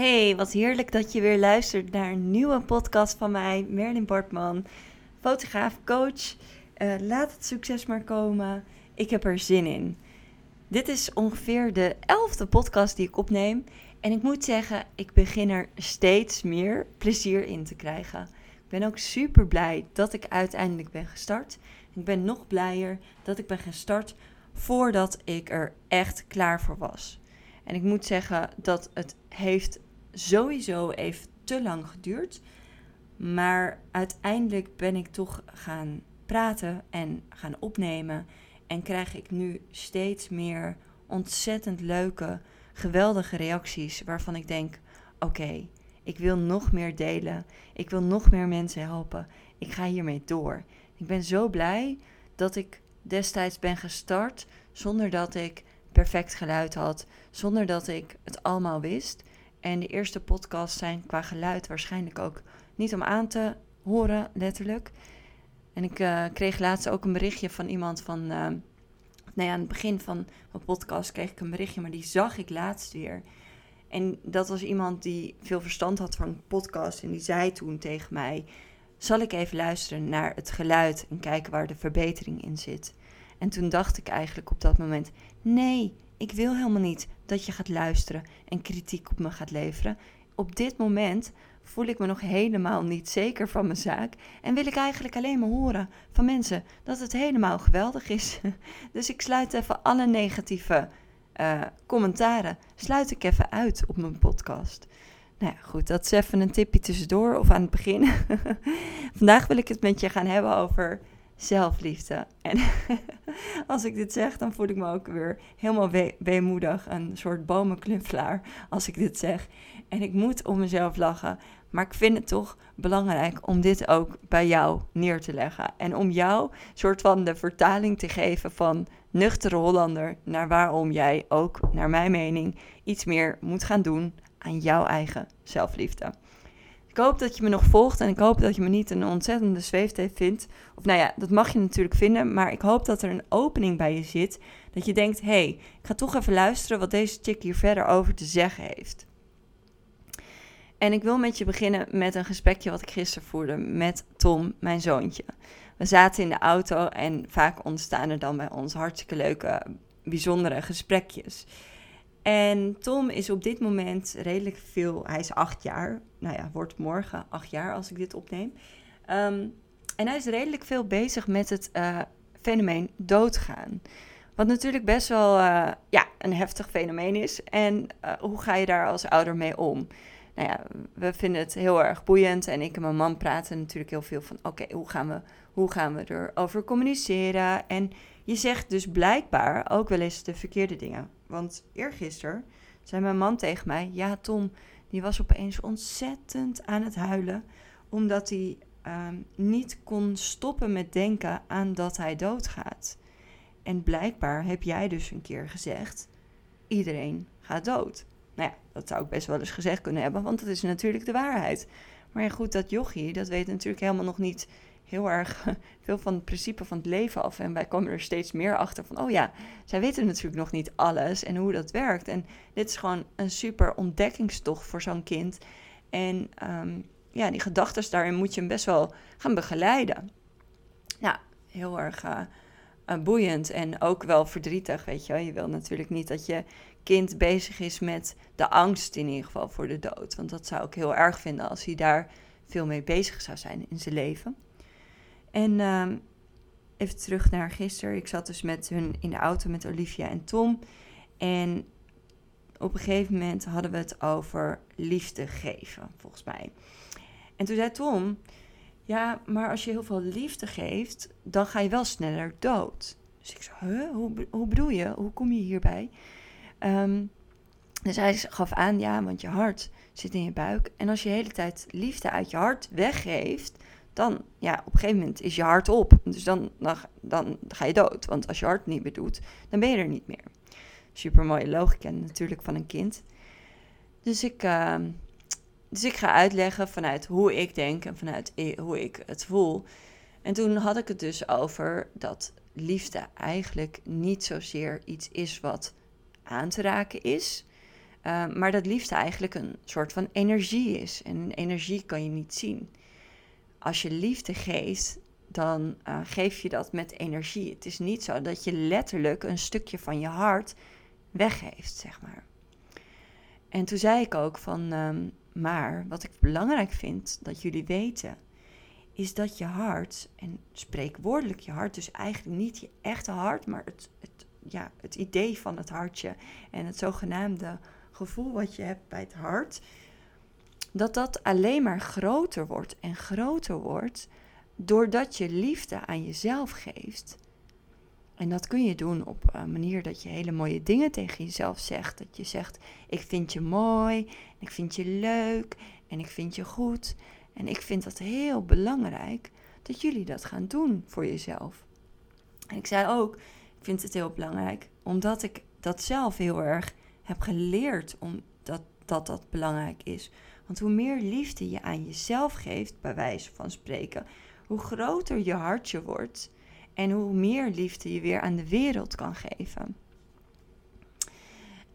Hey, wat heerlijk dat je weer luistert naar een nieuwe podcast van mij, Merlin Bartman, fotograaf, coach. Uh, laat het succes maar komen. Ik heb er zin in. Dit is ongeveer de elfde podcast die ik opneem. En ik moet zeggen, ik begin er steeds meer plezier in te krijgen. Ik ben ook super blij dat ik uiteindelijk ben gestart. Ik ben nog blijer dat ik ben gestart voordat ik er echt klaar voor was. En ik moet zeggen dat het heeft sowieso even te lang geduurd. Maar uiteindelijk ben ik toch gaan praten en gaan opnemen. En krijg ik nu steeds meer ontzettend leuke, geweldige reacties. Waarvan ik denk: oké, ik wil nog meer delen. Ik wil nog meer mensen helpen. Ik ga hiermee door. Ik ben zo blij dat ik destijds ben gestart zonder dat ik perfect geluid had, zonder dat ik het allemaal wist. En de eerste podcasts zijn qua geluid waarschijnlijk ook niet om aan te horen, letterlijk. En ik uh, kreeg laatst ook een berichtje van iemand van. Uh, nou ja, aan het begin van mijn podcast kreeg ik een berichtje, maar die zag ik laatst weer. En dat was iemand die veel verstand had van podcast. En die zei toen tegen mij: Zal ik even luisteren naar het geluid en kijken waar de verbetering in zit? En toen dacht ik eigenlijk op dat moment: Nee, ik wil helemaal niet dat je gaat luisteren en kritiek op me gaat leveren. Op dit moment voel ik me nog helemaal niet zeker van mijn zaak en wil ik eigenlijk alleen maar horen van mensen dat het helemaal geweldig is. Dus ik sluit even alle negatieve uh, commentaren, sluit ik even uit op mijn podcast. Nou ja, goed, dat is even een tipje tussendoor of aan het begin. Vandaag wil ik het met je gaan hebben over zelfliefde. En als ik dit zeg, dan voel ik me ook weer helemaal we weemoedig. Een soort bomenknuffelaar als ik dit zeg. En ik moet om mezelf lachen. Maar ik vind het toch belangrijk om dit ook bij jou neer te leggen. En om jou soort van de vertaling te geven van nuchtere Hollander naar waarom jij ook, naar mijn mening, iets meer moet gaan doen aan jouw eigen zelfliefde. Ik hoop dat je me nog volgt en ik hoop dat je me niet een ontzettende zweefteef vindt. Of nou ja, dat mag je natuurlijk vinden, maar ik hoop dat er een opening bij je zit. Dat je denkt, hé, hey, ik ga toch even luisteren wat deze chick hier verder over te zeggen heeft. En ik wil met je beginnen met een gesprekje wat ik gisteren voerde met Tom, mijn zoontje. We zaten in de auto en vaak ontstaan er dan bij ons hartstikke leuke, bijzondere gesprekjes. En Tom is op dit moment redelijk veel, hij is acht jaar, nou ja, wordt morgen acht jaar als ik dit opneem. Ehm, en hij is redelijk veel bezig met het uh, fenomeen doodgaan. Wat natuurlijk best wel uh, ja, een heftig fenomeen is. En uh, hoe ga je daar als ouder mee om? Nou ja, we vinden het heel erg boeiend. En ik en mijn man praten natuurlijk heel veel van... oké, hoe gaan we, hoe gaan we erover communiceren? En je zegt dus blijkbaar ook wel eens de verkeerde dingen. Want eergisteren zei mijn man tegen mij: Ja, Tom, die was opeens ontzettend aan het huilen. Omdat hij ehm, niet kon stoppen met denken aan dat hij doodgaat. En blijkbaar heb jij dus een keer gezegd: Iedereen gaat dood. Nou ja, dat zou ik best wel eens gezegd kunnen hebben, want dat is natuurlijk de waarheid. Maar goed, dat jochie, dat weet natuurlijk helemaal nog niet heel erg veel van het principe van het leven af. En wij komen er steeds meer achter van, oh ja, zij weten natuurlijk nog niet alles en hoe dat werkt. En dit is gewoon een super ontdekkingstocht voor zo'n kind. En um, ja, die gedachten daarin moet je hem best wel gaan begeleiden. Ja, heel erg uh, boeiend en ook wel verdrietig, weet je. Je wil natuurlijk niet dat je kind bezig is met de angst in ieder geval voor de dood. Want dat zou ik heel erg vinden als hij daar veel mee bezig zou zijn in zijn leven. En uh, even terug naar gisteren. Ik zat dus met hun in de auto met Olivia en Tom. En op een gegeven moment hadden we het over liefde geven, volgens mij. En toen zei Tom: Ja, maar als je heel veel liefde geeft, dan ga je wel sneller dood. Dus ik zei: huh? hoe, bedoel je? Hoe kom je hierbij? Um, dus hij gaf aan: Ja, want je hart zit in je buik. En als je de hele tijd liefde uit je hart weggeeft, dan ja, op een gegeven moment is je hart op. Dus dan, dan, ga je dood. Want als je hart niet meer doet, dan ben je er niet meer. Super mooie logica natuurlijk van een kind. Dus ik, uh, dus ik ga uitleggen vanuit hoe ik denk en vanuit hoe ik het voel. En toen had ik het dus over dat liefde eigenlijk niet zozeer iets is wat aan te raken is. Uh, maar dat liefde eigenlijk een soort van energie is. En energie kan je niet zien. Als je liefde geeft, dan uh, geef je dat met energie. Het is niet zo dat je letterlijk een stukje van je hart weggeeft, zeg maar. En toen zei ik ook van, um, maar wat ik belangrijk vind dat jullie weten, is dat je hart, en spreekwoordelijk je hart, dus eigenlijk niet je echte hart, maar het, het, ja, het idee van het hartje en het zogenaamde gevoel wat je hebt bij het hart, dat dat alleen maar groter wordt en groter wordt doordat je liefde aan jezelf geeft. En dat kun je doen op een manier dat je hele mooie dingen tegen jezelf zegt. Dat je zegt: Ik vind je mooi, ik vind je leuk en ik vind je goed. En ik vind dat heel belangrijk dat jullie dat gaan doen voor jezelf. En ik zei ook: Ik vind het heel belangrijk omdat ik dat zelf heel erg heb geleerd om dat, dat dat belangrijk is. Want hoe meer liefde je aan jezelf geeft, bij wijze van spreken, hoe groter je hartje wordt en hoe meer liefde je weer aan de wereld kan geven.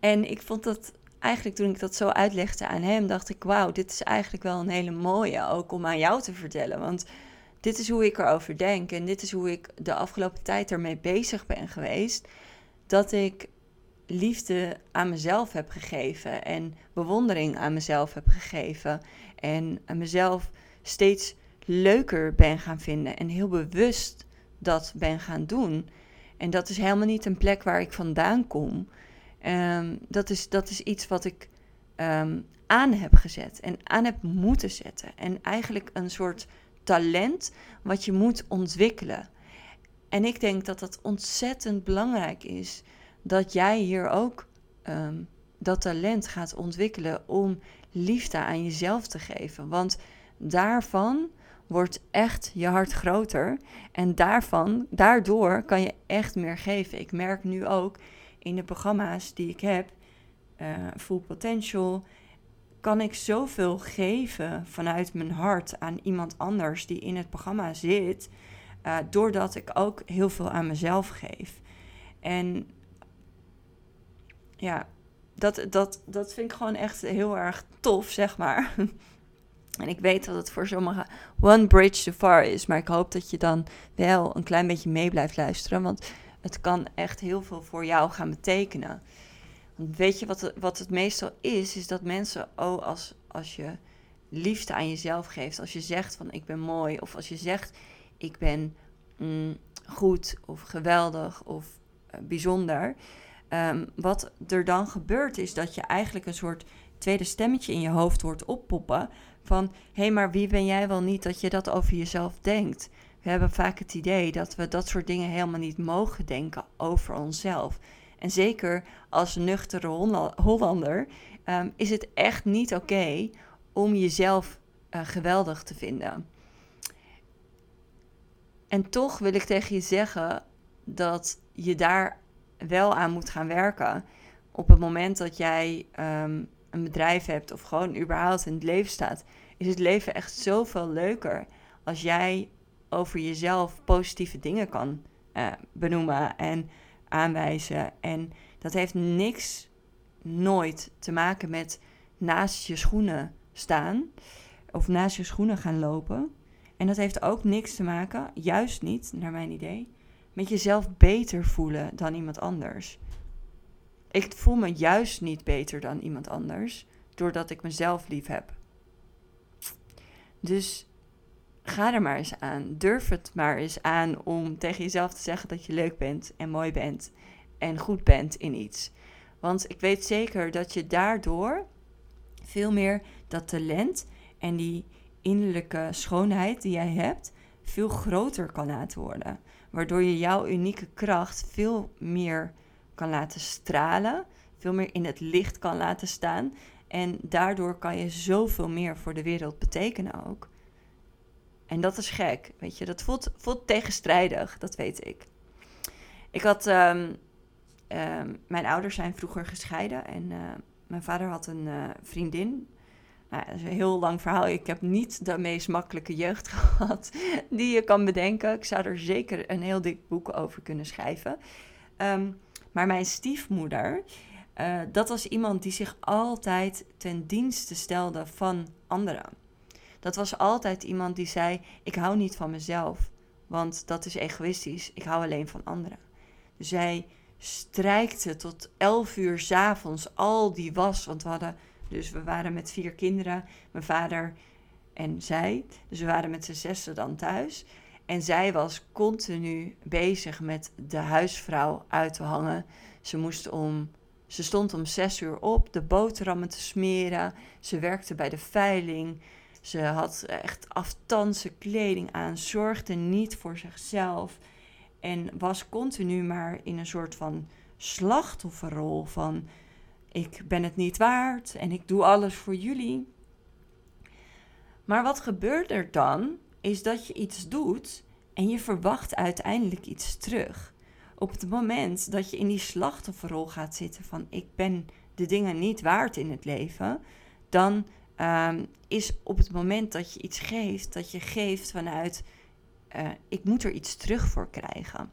En ik vond dat eigenlijk toen ik dat zo uitlegde aan hem, dacht ik: wauw, dit is eigenlijk wel een hele mooie ook om aan jou te vertellen. Want dit is hoe ik erover denk en dit is hoe ik de afgelopen tijd ermee bezig ben geweest. Dat ik liefde aan mezelf heb gegeven en bewondering aan mezelf heb gegeven. En mezelf steeds leuker ben gaan vinden en heel bewust dat ben gaan doen. En dat is helemaal niet een plek waar ik vandaan kom. Um, dat, is, dat is iets wat ik um, aan heb gezet en aan heb moeten zetten. En eigenlijk een soort talent wat je moet ontwikkelen. En ik denk dat dat ontzettend belangrijk is dat jij hier ook um, dat talent gaat ontwikkelen om liefde aan jezelf te geven. Want daarvan wordt echt je hart groter. En daarvan, daardoor kan je echt meer geven. Ik merk nu ook in de programma's die ik heb, uh, Full Potential, kan ik zoveel geven vanuit mijn hart aan iemand anders die in het programma zit, uh, doordat ik ook heel veel aan mezelf geef. En ja, dat, dat, dat vind ik gewoon echt heel erg tof, zeg maar. En ik weet dat het voor sommigen one bridge too far is. Maar ik hoop dat je dan wel een klein beetje mee blijft luisteren. Want het kan echt heel veel voor jou gaan betekenen. Want weet je wat, het, wat het meestal is? Is dat mensen, oh, als, als je liefde aan jezelf geeft. Als je zegt van ik ben mooi. Of als je zegt ik ben mm, goed of geweldig of uh, bijzonder. Um, wat er dan gebeurt is dat je eigenlijk een soort tweede stemmetje in je hoofd hoort oppoppen van hé, hey, maar wie ben jij wel niet dat je dat over jezelf denkt? We hebben vaak het idee dat we dat soort dingen helemaal niet mogen denken over onszelf. En zeker als nuchtere Hollander um, is het echt niet oké om jezelf uh, geweldig te vinden. En toch wil ik tegen je zeggen dat je daar wel aan moet gaan werken. Op het moment dat jij um, een bedrijf hebt of gewoon überhaupt in het leven staat, is het leven echt zoveel leuker als jij over jezelf positieve dingen kan uh, benoemen en aanwijzen. En dat heeft niks nooit te maken met naast je schoenen staan of naast je schoenen gaan lopen. En dat heeft ook niks te maken, juist niet, naar mijn idee, met jezelf beter voelen dan iemand anders. Ik voel me juist niet beter dan iemand anders, doordat ik mezelf lief heb. Dus ga er maar eens aan. Durf het maar eens aan om tegen jezelf te zeggen dat je leuk bent en mooi bent en goed bent in iets. Want ik weet zeker dat je daardoor veel meer dat talent en die innerlijke schoonheid die jij hebt, veel groter kan laten worden. Waardoor je jouw unieke kracht veel meer kan laten stralen, veel meer in het licht kan laten staan. En daardoor kan je zoveel meer voor de wereld betekenen ook. En dat is gek, weet je. Dat voelt, voelt tegenstrijdig, dat weet ik. Ik had... Um, um, mijn ouders zijn vroeger gescheiden en uh, mijn vader had een uh, vriendin. Nou, dat is een heel lang verhaal. Ik heb niet de meest makkelijke jeugd gehad die je kan bedenken. Ik zou er zeker een heel dik boek over kunnen schrijven. Um, maar mijn stiefmoeder, eh, dat was iemand die zich altijd ten dienste stelde van anderen. Dat was altijd iemand die zei: Ik hou niet van mezelf, want dat is egoïstisch. Ik hou alleen van anderen. Zij strijkte tot 11 uur s avonds al die was. Want we hadden, dus we waren met vier kinderen, mijn vader en zij. Dus we waren met z'n zessen dan thuis. En zij was continu bezig met de huisvrouw uit te hangen. Ze moest om ze stond om zes uur op de boterhammen te smeren. Ze werkte bij de veiling. Ze had echt aftanse kleding aan, zorgde niet voor zichzelf. En was continu maar in een soort van slachtofferrol van ik ben het niet waard en ik doe alles voor jullie. Maar wat gebeurt er dan? Is dat je iets doet en je verwacht uiteindelijk iets terug op het moment dat je in die slachtofferrol gaat zitten van ik ben de dingen niet waard in het leven, dan um, is op het moment dat je iets geeft, dat je geeft vanuit uh, ik moet er iets terug voor krijgen.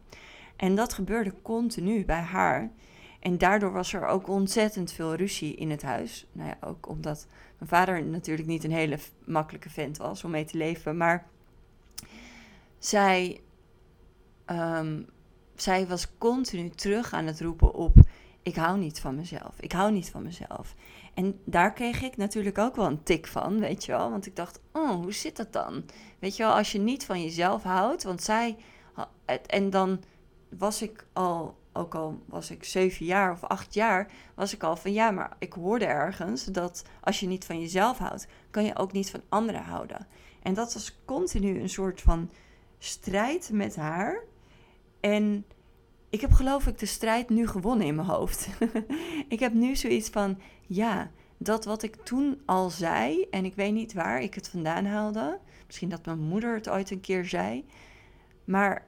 En dat gebeurde continu bij haar. En daardoor was er ook ontzettend veel ruzie in het huis. Nou ja, ook omdat mijn vader natuurlijk niet een hele makkelijke vent was om mee te leven. Maar zij um, zij was continu terug aan het roepen op: ik hou niet van mezelf, ik hou niet van mezelf. En daar kreeg ik natuurlijk ook wel een tik van, weet je wel. Want ik dacht, oh, hoe zit dat dan? Weet je wel, als je niet van jezelf houdt, want zij... En dan was ik al, ook al was ik zeven jaar of acht jaar, was ik al van ja, maar ik hoorde ergens dat als je niet van jezelf houdt, kan je ook niet van anderen houden. En dat was continu een soort van strijd met haar. En ik heb geloof ik de strijd nu gewonnen in mijn hoofd. ik heb nu zoiets van, ja, dat wat ik toen al zei, en ik weet niet waar ik het vandaan haalde. Misschien dat mijn moeder het ooit een keer zei. Maar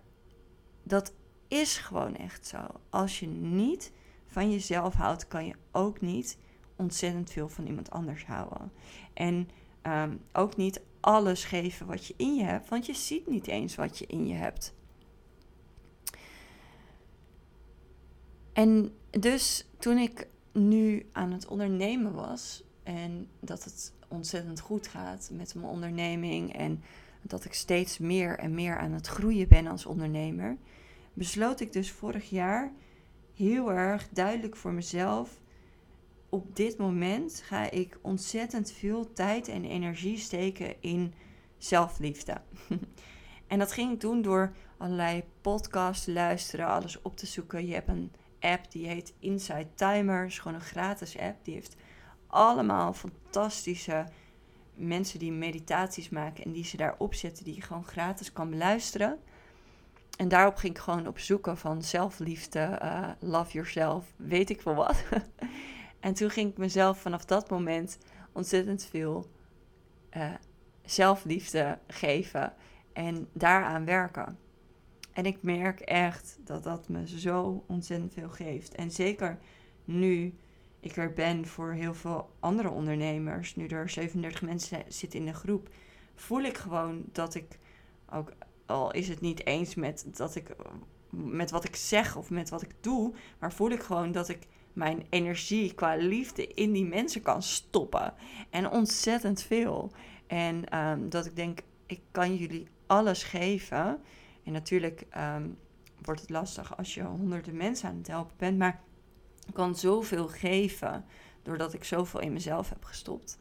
dat is gewoon echt zo. Als je niet van jezelf houdt, kan je ook niet ontzettend veel van iemand anders houden. En um, ook niet alles geven wat je in je hebt, want je ziet niet eens wat je in je hebt. En dus toen ik nu aan het ondernemen was en dat het ontzettend goed gaat met mijn onderneming en dat ik steeds meer en meer aan het groeien ben als ondernemer, besloot ik dus vorig jaar heel erg duidelijk voor mezelf. Op dit moment ga ik ontzettend veel tijd en energie steken in zelfliefde. en dat ging ik doen door allerlei podcasts te luisteren, alles op te zoeken. Je hebt een app die heet Inside Timer. is gewoon een gratis app. Die heeft allemaal fantastische mensen die meditaties maken en die ze daarop zetten, die je gewoon gratis kan beluisteren. En daarop ging ik gewoon op zoeken van zelfliefde, uh, love yourself, weet ik veel wat. en toen ging ik mezelf vanaf dat moment ontzettend veel uh, zelfliefde geven en daaraan werken. En ik merk echt dat dat me zo ontzettend veel geeft. En zeker nu ik er ben voor heel veel andere ondernemers, nu er 37 mensen zitten in de groep, voel ik gewoon dat ik ook al is het niet eens met dat ik met wat ik zeg of met wat ik doe, maar voel ik gewoon dat ik mijn energie qua liefde in die mensen kan stoppen. En ontzettend veel. En ehm, dat ik denk, ik kan jullie alles geven. En natuurlijk ehm, wordt het lastig als je honderden mensen aan het helpen bent, maar ik kan zoveel geven doordat ik zoveel in mezelf heb gestopt.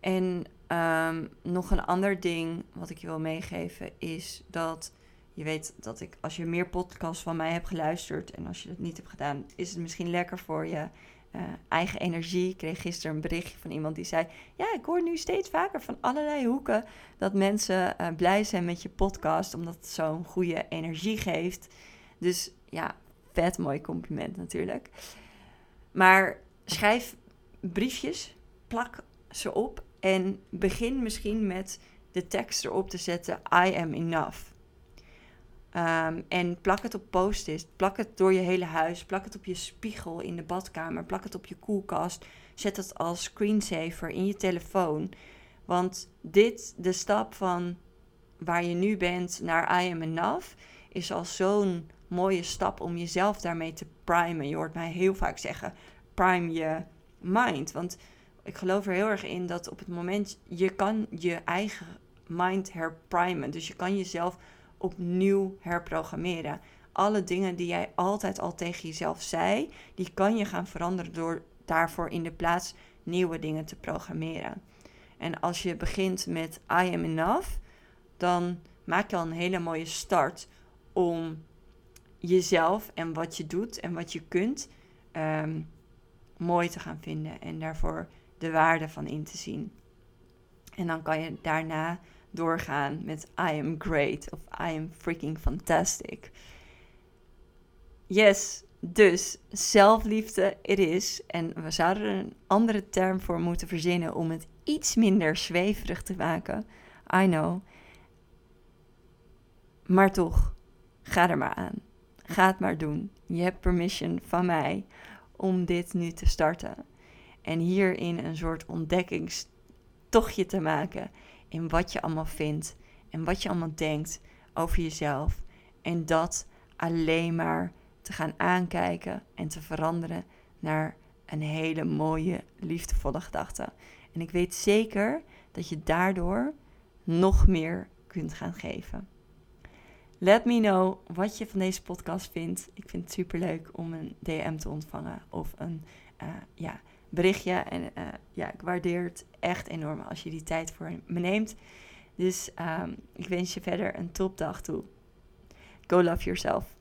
En ehm, nog een ander ding wat ik je wil meegeven is dat je weet dat ik, als je meer podcasts van mij hebt geluisterd en als je dat niet hebt gedaan, is het misschien lekker voor je uh, eigen energie. Ik kreeg gisteren een berichtje van iemand die zei: Ja, ik hoor nu steeds vaker van allerlei hoeken dat mensen uh, blij zijn met je podcast, omdat het zo'n goede energie geeft. Dus ja, vet mooi compliment natuurlijk. Maar schrijf briefjes, plak ze op en begin misschien met de tekst erop te zetten: I am enough. Um, en plak het op post-it. Plak het door je hele huis. Plak het op je spiegel in de badkamer. Plak het op je koelkast. Zet het als screensaver in je telefoon. Want dit, de stap van waar je nu bent naar I am enough, is al zo'n mooie stap om jezelf daarmee te primen. Je hoort mij heel vaak zeggen: prime je mind. Want ik geloof er heel erg in dat op het moment je kan je eigen mind herprimen. Dus je kan jezelf opnieuw herprogrammeren. Alle dingen die jij altijd al tegen jezelf zei, die kan je gaan veranderen door daarvoor in de plaats nieuwe dingen te programmeren. En als je begint met I am enough, dan maak je al een hele mooie start om jezelf en wat je doet en wat je kunt ehm, mooi te gaan vinden en daarvoor de waarde van in te zien. En dan kan je daarna doorgaan met I am great of I am freaking fantastic. Yes, dus zelfliefde it is. En we zouden er een andere term voor moeten verzinnen om het iets minder zweverig te maken. I know. Maar toch, ga er maar aan. Ga het maar doen. Je hebt permission van mij om dit nu te starten. En hierin een soort ontdekkingstochtje te maken in wat je allemaal vindt en wat je allemaal denkt over jezelf. En dat alleen maar te gaan aankijken en te veranderen naar een hele mooie, liefdevolle gedachte. En ik weet zeker dat je daardoor nog meer kunt gaan geven. Let me know wat je van deze podcast vindt. Ik vind het super leuk om een DM te ontvangen of een uh, ja, berichtje. En uh, ja, ik waardeer het echt enorm als je die tijd voor me neemt. Dus um, ik wens je verder een topdag toe. Go love yourself.